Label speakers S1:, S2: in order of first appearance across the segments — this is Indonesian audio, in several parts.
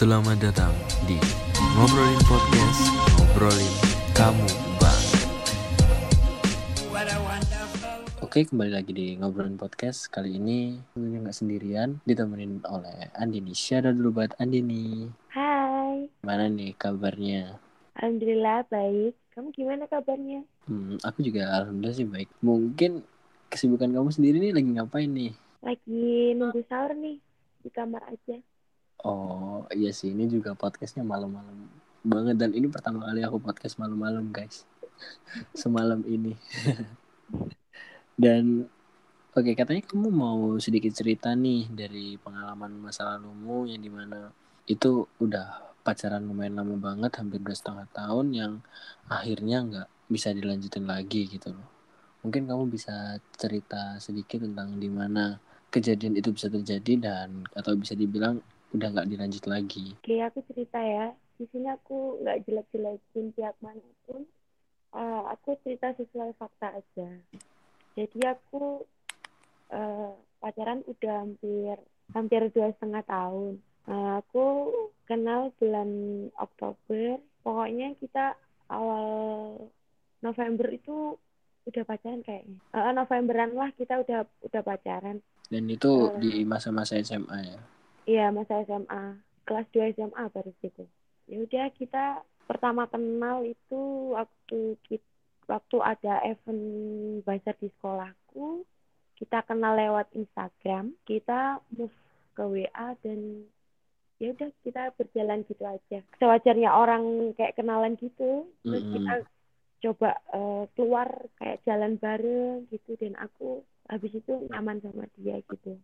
S1: Selamat datang di Ngobrolin Podcast Ngobrolin Kamu Bang Oke kembali lagi di Ngobrolin Podcast Kali ini tentunya nggak sendirian Ditemenin oleh Andini Share dulu buat Andini
S2: Hai,
S1: Mana nih kabarnya?
S2: Alhamdulillah baik. Kamu gimana kabarnya?
S1: Hmm, aku juga Alhamdulillah sih baik Mungkin kesibukan kamu sendiri nih lagi ngapain nih?
S2: Lagi nunggu sahur nih di kamar aja.
S1: Oh iya sih. Ini juga podcastnya malam-malam banget. Dan ini pertama kali aku podcast malam-malam guys. Semalam ini. Dan oke katanya kamu mau sedikit cerita nih Dari pengalaman masa lalumu yang di mana itu udah pacaran lumayan lama banget Hampir dua setengah tahun yang akhirnya nggak bisa dilanjutin lagi gitu loh. Mungkin kamu bisa cerita sedikit tentang di mana kejadian itu bisa terjadi dan atau bisa dibilang udah nggak dilanjut lagi.
S2: Oke, aku cerita ya. Di sini aku nggak jelek-jelekin pihak mana pun. Uh, aku cerita sesuai fakta aja. Jadi aku uh, pacaran udah hampir hampir dua setengah tahun. Uh, aku kenal bulan Oktober. Pokoknya kita awal November itu udah pacaran kayaknya. Uh, Novemberan lah kita udah udah pacaran.
S1: Dan itu di masa-masa SMA ya?
S2: Iya, masa SMA. Kelas 2 SMA baru gitu. Ya udah kita pertama kenal itu waktu kita, waktu ada event bazar di sekolahku. Kita kenal lewat Instagram. Kita move ke WA dan ya udah kita berjalan gitu aja. Sewajarnya orang kayak kenalan gitu. Terus
S1: Mm-mm.
S2: kita coba uh, keluar kayak jalan bareng gitu dan aku habis itu nyaman sama dia gitu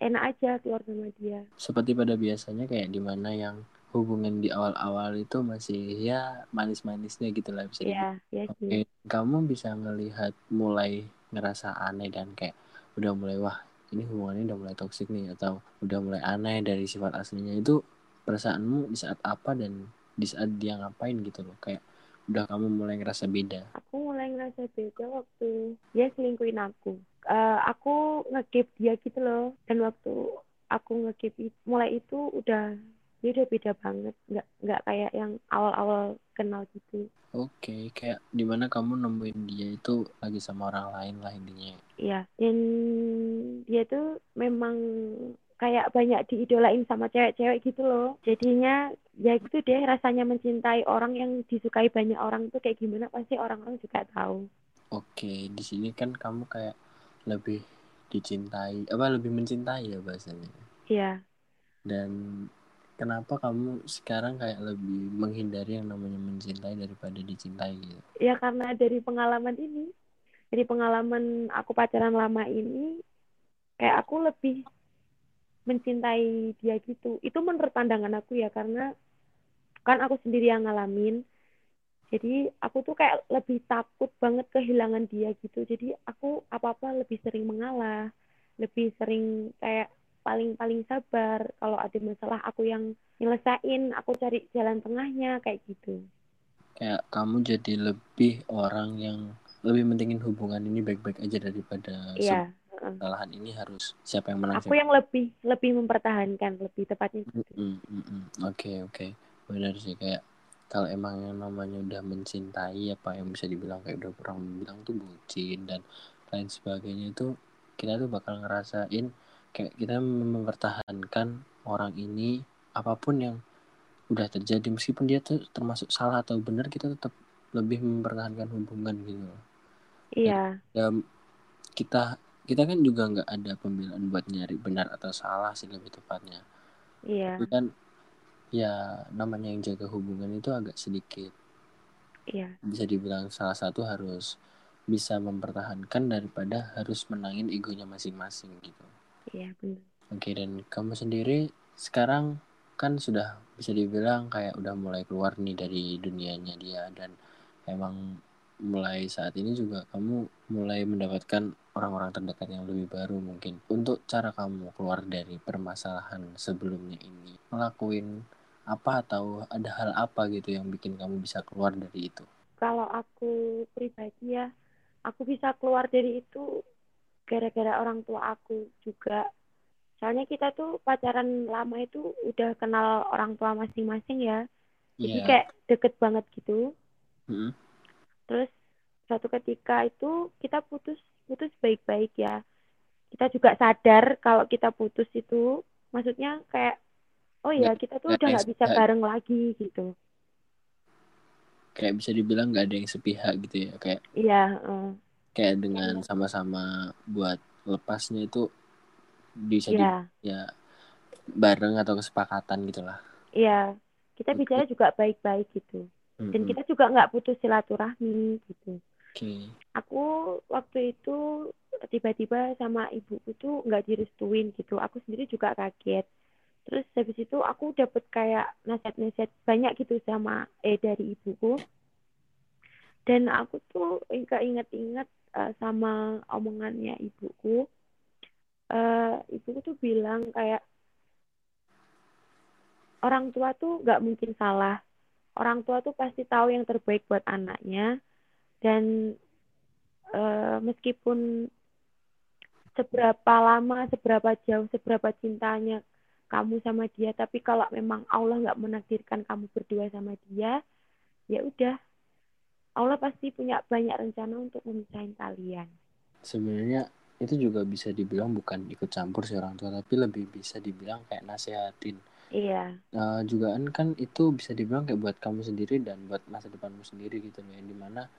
S2: enak aja keluar sama dia.
S1: Seperti pada biasanya kayak di mana yang hubungan di awal-awal itu masih ya manis-manisnya gitu lah bisa dibilang.
S2: ya ya sih.
S1: Oke, kamu bisa ngelihat mulai ngerasa aneh dan kayak udah mulai wah ini hubungannya udah mulai toksik nih atau udah mulai aneh dari sifat aslinya. Itu perasaanmu di saat apa dan di saat dia ngapain gitu loh? Kayak udah kamu mulai ngerasa beda.
S2: aku mulai ngerasa beda waktu dia selingkuhin aku Eh, aku ngekip dia gitu loh dan waktu aku ngekip mulai itu udah dia udah beda banget nggak nggak kayak yang awal-awal kenal gitu
S1: Oke, kayak di mana kamu nemuin dia itu lagi sama orang lain lah intinya.
S2: Iya, dan dia tuh memang kayak banyak diidolain sama cewek-cewek gitu loh. Jadinya ya gitu deh rasanya mencintai orang yang disukai banyak orang tuh kayak gimana pasti orang-orang juga tahu.
S1: Oke, di sini kan kamu kayak lebih dicintai, apa lebih mencintai ya bahasanya.
S2: Iya,
S1: Dan kenapa kamu sekarang kayak lebih menghindari yang namanya mencintai daripada dicintai gitu?
S2: ya karena dari pengalaman ini, dari pengalaman aku pacaran lama ini, kayak aku lebih mencintai dia gitu. Itu menurut pandangan aku ya karena kan aku sendiri yang ngalamin. Jadi aku tuh kayak lebih takut banget kehilangan dia gitu. Jadi aku apa-apa lebih sering mengalah, lebih sering kayak paling-paling sabar. Kalau ada masalah aku yang nyelesain, aku cari jalan tengahnya kayak gitu.
S1: Kayak kamu jadi lebih orang yang lebih mentingin hubungan ini baik-baik aja daripada
S2: Iya.
S1: sebuah kesalahan ini harus siapa yang menang
S2: Aku yang lebih lebih mempertahankan, lebih tepatnya gitu.
S1: Mm. Oke oke benar sih kayak kalau emang yang namanya udah mencintai apa yang bisa dibilang kayak udah orang bilang tuh bucin dan lain sebagainya itu kita tuh bakal ngerasain kayak kita mempertahankan orang ini apa pun yang udah terjadi. Meskipun dia tuh termasuk salah atau benar kita tetap lebih mempertahankan hubungan gitu loh.
S2: Iya,
S1: ya kita kita kan juga nggak ada pembelaan buat nyari benar atau salah sih lebih tepatnya.
S2: Iya,
S1: tapi kan ya namanya yang jaga hubungan itu agak sedikit.
S2: Iya,
S1: bisa dibilang salah satu harus bisa mempertahankan daripada harus menangin egonya masing-masing gitu.
S2: Iya benar.
S1: oke dan kamu sendiri sekarang kan sudah bisa dibilang kayak udah mulai keluar nih dari dunianya dia dan emang mulai saat ini juga kamu mulai mendapatkan orang-orang terdekat yang lebih baru mungkin. Untuk cara kamu keluar dari permasalahan sebelumnya ini ngelakuin apa atau ada hal apa gitu yang bikin kamu bisa keluar dari itu?
S2: Kalau aku pribadi ya, aku bisa keluar dari itu gara-gara orang tua aku juga. Soalnya kita tuh pacaran lama itu udah kenal orang tua masing-masing ya. Jadi
S1: Iya.
S2: kayak deket banget gitu.
S1: Mm-mm.
S2: terus suatu ketika itu kita putus putus baik-baik ya. Kita juga sadar kalau kita putus itu maksudnya kayak oh ya kita tuh udah nggak bisa bareng lagi gitu
S1: Kayak bisa dibilang nggak ada yang sepihak gitu ya. Kayak
S2: iya eh,
S1: kayak dengan sama-sama buat lepasnya itu bisa di
S2: iya
S1: ya bareng atau kesepakatan gitulah.
S2: iya kita bicara juga baik-baik gitu dan
S1: Mm-mm.
S2: kita juga nggak putus silaturahmi gitu
S1: Oke.
S2: aku waktu itu tiba-tiba sama ibuku tuh nggak direstuin gitu aku sendiri juga kaget terus habis itu aku dapet kayak nasihat-nasihat banyak gitu sama eh dari ibuku. Dan aku tuh nggak inget-inget eh, sama omongannya ibuku. Eh, ibuku tuh bilang kayak orang tua tuh nggak mungkin salah. Orang tua tuh pasti tahu yang terbaik buat anaknya. Dan eh, meskipun seberapa lama, seberapa jauh, seberapa cintanya kamu sama dia, tapi kalau memang Allah nggak menakdirkan kamu berdua sama dia, ya udah, Allah pasti punya banyak rencana untuk memisahin kalian.
S1: Sebenarnya itu juga bisa dibilang bukan ikut campur sih orang tua, tapi lebih bisa dibilang kayak nasehatin.
S2: Iya,
S1: Nah, juga kan kan itu bisa dibilang kayak buat kamu sendiri dan buat masa depanmu sendiri gitu loh yang di mana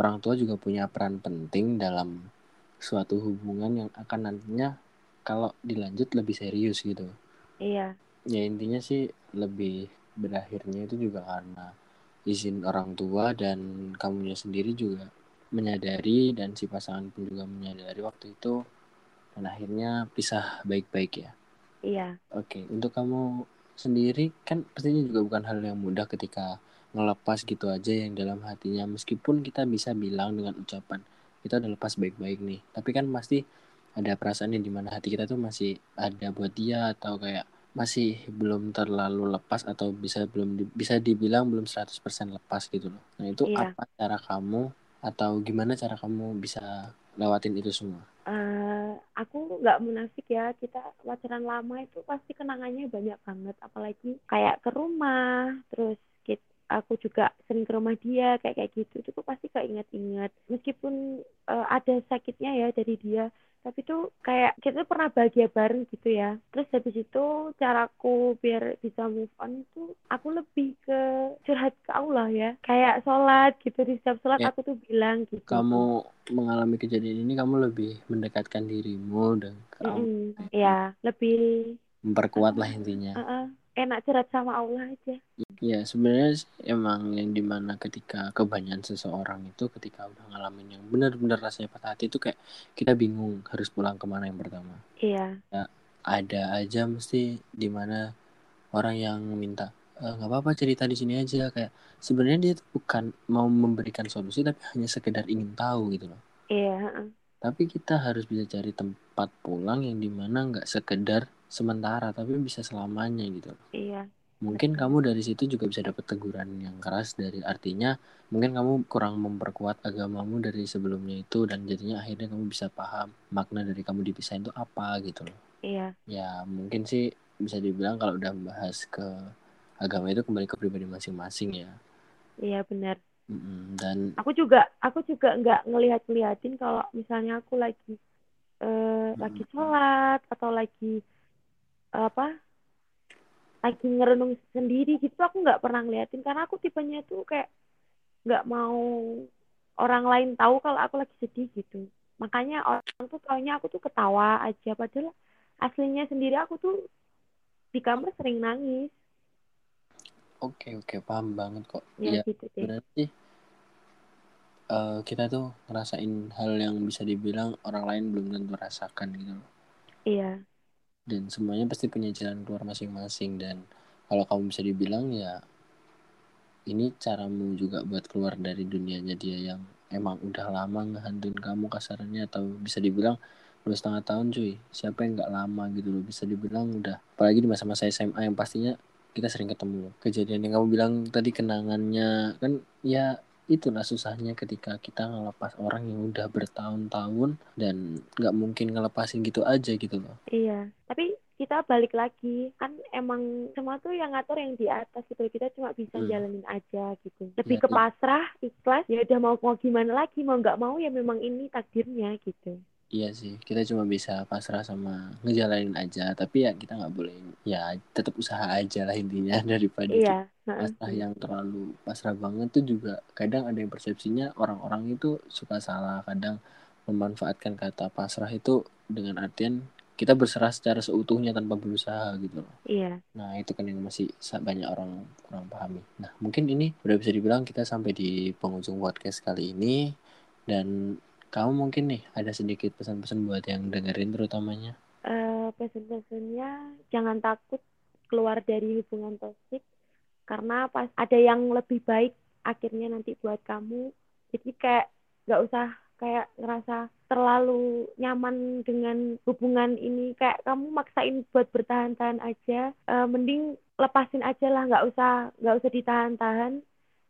S1: orang tua juga punya peran penting dalam suatu hubungan yang akan nantinya kalau dilanjut lebih serius gitu
S2: iya,
S1: ya intinya sih lebih berakhirnya itu juga karena izin orang tua dan kamunya sendiri juga menyadari dan si pasangan pun juga menyadari waktu itu dan akhirnya pisah baik-baik ya.
S2: Iya,
S1: Oke, untuk kamu sendiri kan pastinya juga bukan hal yang mudah ketika ngelepas gitu aja yang dalam hatinya. Meskipun kita bisa bilang dengan ucapan kita udah lepas baik-baik nih, tapi kan pasti ada perasaan yang di mana hati kita tuh masih ada buat dia atau kayak masih belum terlalu lepas atau bisa belum di- bisa dibilang belum 100% lepas gitu loh. Nah, itu
S2: Iya.
S1: apa cara kamu atau gimana cara kamu bisa lewatin itu semua?
S2: Eh, aku nggak munafik ya, kita pacaran lama itu pasti kenangannya banyak banget, apalagi kayak ke rumah, terus aku juga sering ke rumah dia kayak kayak gitu, itu tuh pasti keinget-inget. Meskipun eh, ada sakitnya ya dari dia, tapi tuh kayak kita tuh pernah bahagia bareng gitu ya. Terus habis itu caraku biar bisa move on itu aku lebih ke curhat ke Allah ya, kayak sholat gitu di setiap sholat
S1: Ya.
S2: aku tuh bilang gitu.
S1: Kamu mengalami kejadian ini kamu lebih mendekatkan dirimu dan kamu
S2: Mm-mm. Ya, lebih
S1: memperkuat lah intinya.
S2: uh-uh, enak curhat sama Allah aja.
S1: Ya sebenarnya emang yang di mana ketika kebanyakan seseorang itu ketika udah ngalamin yang benar-benar rasanya patah hati itu kayak kita bingung harus pulang ke mana yang pertama.
S2: Iya,
S1: Ada aja mesti di mana orang yang minta "Eh, nggak apa-apa cerita di sini aja kayak sebenarnya dia tuh bukan mau memberikan solusi tapi hanya sekedar ingin tahu gitu loh.
S2: iya.
S1: Tapi kita harus bisa cari tempat pulang yang di mana nggak sekedar sementara tapi bisa selamanya gitu
S2: iya,
S1: Mungkin kamu dari situ juga bisa dapat teguran yang keras dari artinya mungkin kamu kurang memperkuat agamamu dari sebelumnya itu dan jadinya akhirnya kamu bisa paham makna dari kamu dipisahin itu apa gitu loh.
S2: iya,
S1: Ya mungkin sih bisa dibilang kalau udah membahas ke agama itu kembali ke pribadi masing-masing ya.
S2: iya benar.
S1: Mm-mm, Dan
S2: Aku juga, aku juga nggak ngelihat-ngeliatin kalau misalnya aku lagi eh, lagi sholat atau lagi apa, lagi ngerenung sendiri gitu, aku nggak pernah ngeliatin karena aku tipenya tuh kayak nggak mau orang lain tahu kalau aku lagi sedih gitu. Makanya orang tuh taunya aku tuh ketawa aja, padahal aslinya sendiri aku tuh di kamar sering nangis.
S1: oke oke paham banget kok.
S2: Ya
S1: Ya
S2: gitu deh.
S1: berarti eh, kita tuh ngerasain hal yang bisa dibilang orang lain belum tentu rasakan gitu loh.
S2: Iya,
S1: dan semuanya pasti punya jalan keluar masing-masing. Dan kalau kamu bisa dibilang ya ini caramu juga buat keluar dari dunianya dia yang emang udah lama ngehantuin kamu kasarannya. Atau bisa dibilang dua setengah tahun cuy. Siapa yang nggak lama gitu loh. Bisa dibilang udah apalagi di masa-masa SMA yang pastinya kita sering ketemu. Kejadian yang kamu bilang tadi kenangannya kan ya itulah susahnya ketika kita ngelepas orang yang udah bertahun-tahun dan nggak mungkin ngelepasin gitu aja gitu loh.
S2: Iya. Tapi kita balik lagi. Kan emang semua tuh yang ngatur yang di atas gitu. Kita cuma bisa
S1: Hmm.
S2: jalanin aja gitu. Lebih
S1: Ya,
S2: ke pasrah ikhlas ya udah mau mau gimana lagi mau nggak mau ya memang ini takdirnya gitu
S1: Iya sih, kita cuma bisa pasrah sama ngejalanin aja. Tapi ya kita nggak boleh, ya tetap usaha aja lah intinya daripada
S2: iya
S1: pasrah yang terlalu pasrah banget tuh juga kadang ada yang persepsinya orang-orang itu suka salah. Kadang memanfaatkan kata pasrah itu dengan artian kita berserah secara seutuhnya tanpa berusaha gitu loh.
S2: iya
S1: Nah itu kan yang masih banyak orang kurang pahami. Nah mungkin ini udah bisa dibilang kita sampai di penghujung podcast kali ini dan kamu mungkin nih ada sedikit pesan-pesan buat yang dengerin terutamanya.
S2: Eh, pesan-pesannya jangan takut keluar dari hubungan toksik karena pas ada yang lebih baik akhirnya nanti buat kamu. Jadi kayak nggak usah kayak ngerasa terlalu nyaman dengan hubungan ini. Kayak kamu maksain buat bertahan-tahan aja. Eh, mending lepasin aja lah nggak usah nggak usah ditahan-tahan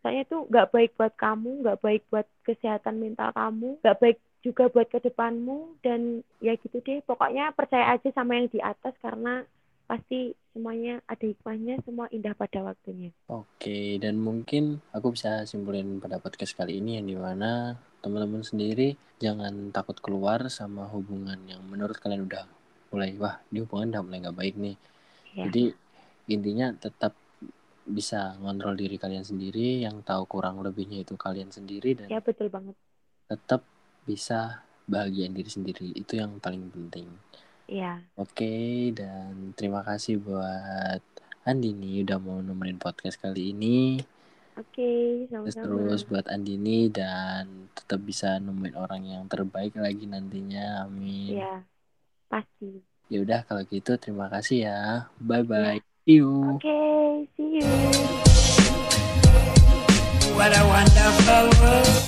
S2: soalnya itu nggak baik buat kamu nggak baik buat kesehatan mental kamu nggak baik juga buat ke depanmu dan ya gitu deh. Pokoknya percaya aja sama yang di atas karena pasti semuanya ada hikmahnya semua indah pada waktunya.
S1: Oke, dan mungkin aku bisa simpulin pada podcast kali ini yang di mana teman-teman sendiri jangan takut keluar sama hubungan yang menurut kalian udah mulai wah di hubungan udah mulai nggak baik nih.
S2: ya
S1: Jadi intinya tetap bisa ngontrol diri kalian sendiri, yang tahu kurang lebihnya itu kalian sendiri dan
S2: ya betul banget
S1: tetap bisa bahagiain diri sendiri. Itu yang paling penting.
S2: ya
S1: Oke, dan terima kasih buat Andini udah mau nemenin podcast kali ini.
S2: oke
S1: Terus
S2: sama-sama
S1: terus buat Andini dan tetap bisa nemuin orang yang terbaik lagi nantinya. Amin.
S2: ya pasti
S1: Ya udah kalau gitu terima kasih ya. Bye bye.
S2: Iya.
S1: See you.
S2: oke see you
S3: What a wonderful world.